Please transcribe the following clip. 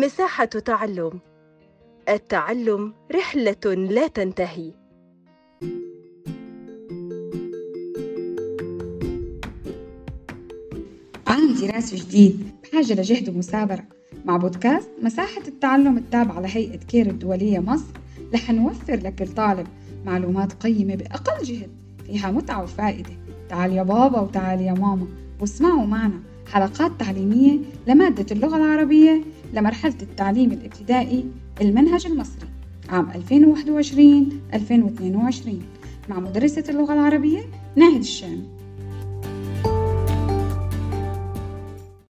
مساحة تعلم. التعلم رحلة لا تنتهي. عام دراسي جديد بحاجة لجهد ومثابرة. مع بودكاست مساحة التعلم التابعة لهيئة كير الدولية مصر رح نوفر لكل طالب معلومات قيمة بأقل جهد فيها متعة وفائدة. تعال يا بابا وتعال يا ماما واسمعوا معنا. حلقات تعليمية لمادة اللغة العربية لمرحلة التعليم الابتدائي المنهج المصري عام 2021-2022 مع مدرسة اللغة العربية ناهد الشامي